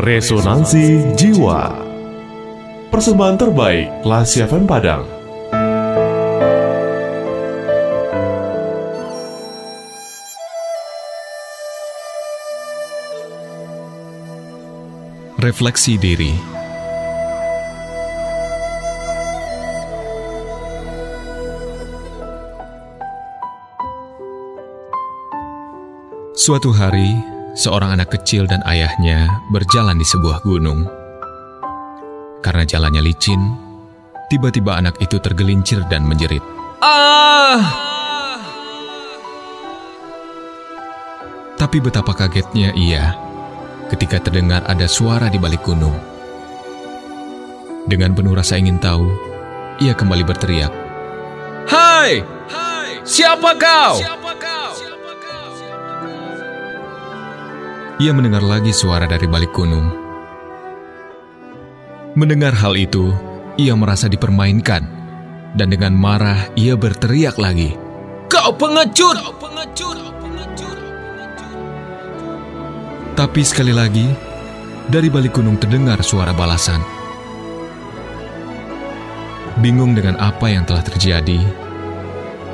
Resonansi Jiwa. Persembahan terbaik Lasi FM Padang. Refleksi diri. Suatu hari, seorang anak kecil dan ayahnya berjalan di sebuah gunung. Karena jalannya licin, tiba-tiba anak itu tergelincir dan menjerit. Ah! Tapi betapa kagetnya ia ketika terdengar ada suara di balik gunung. Dengan penuh rasa ingin tahu, ia kembali berteriak. Hai! Siapa kau? Ia mendengar lagi suara dari balik gunung. Mendengar hal itu, ia merasa dipermainkan, dan dengan marah ia berteriak lagi. Kau pengecut! Tapi sekali lagi, dari balik gunung terdengar suara balasan. Bingung dengan apa yang telah terjadi,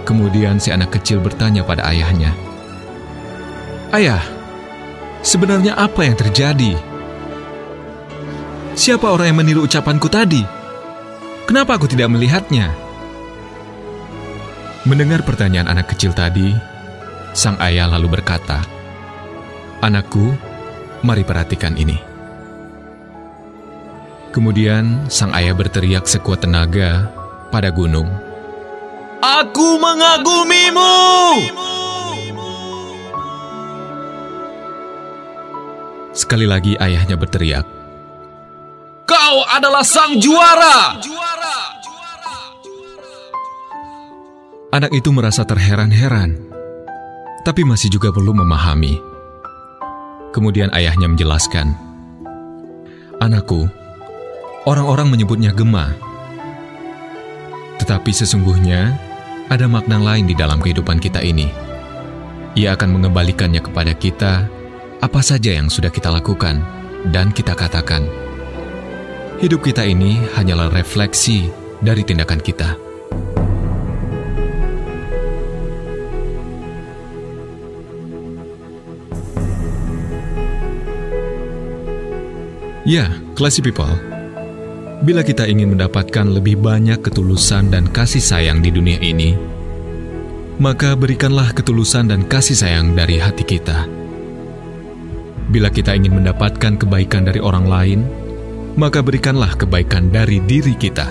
kemudian si anak kecil bertanya pada ayahnya, "Ayah, sebenarnya apa yang terjadi? Siapa orang yang meniru ucapanku tadi? Kenapa aku tidak melihatnya?" Mendengar pertanyaan anak kecil tadi, sang ayah lalu berkata, "Anakku, mari perhatikan ini." Kemudian sang ayah berteriak sekuat tenaga pada gunung. Aku mengagumimu! Sekali lagi ayahnya berteriak. Kau adalah sang juara! Anak itu merasa terheran-heran, tapi masih juga belum memahami. Kemudian ayahnya menjelaskan, Anakku, orang-orang menyebutnya Gema. Tetapi sesungguhnya ada makna lain di dalam kehidupan kita ini. Ia akan mengembalikannya kepada kita apa saja yang sudah kita lakukan dan kita katakan. Hidup kita ini hanyalah refleksi dari tindakan kita. Ya, classy people. Bila kita ingin mendapatkan lebih banyak ketulusan dan kasih sayang di dunia ini, maka berikanlah ketulusan dan kasih sayang dari hati kita. Bila kita ingin mendapatkan kebaikan dari orang lain, maka berikanlah kebaikan dari diri kita.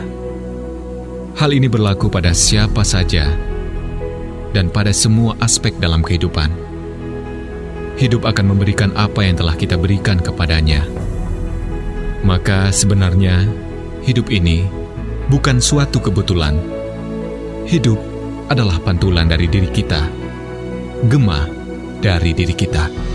Hal ini berlaku pada siapa saja dan pada semua aspek dalam kehidupan. Hidup akan memberikan apa yang telah kita berikan kepadanya. Maka sebenarnya hidup ini bukan suatu kebetulan. Hidup adalah pantulan dari diri kita, gema dari diri kita.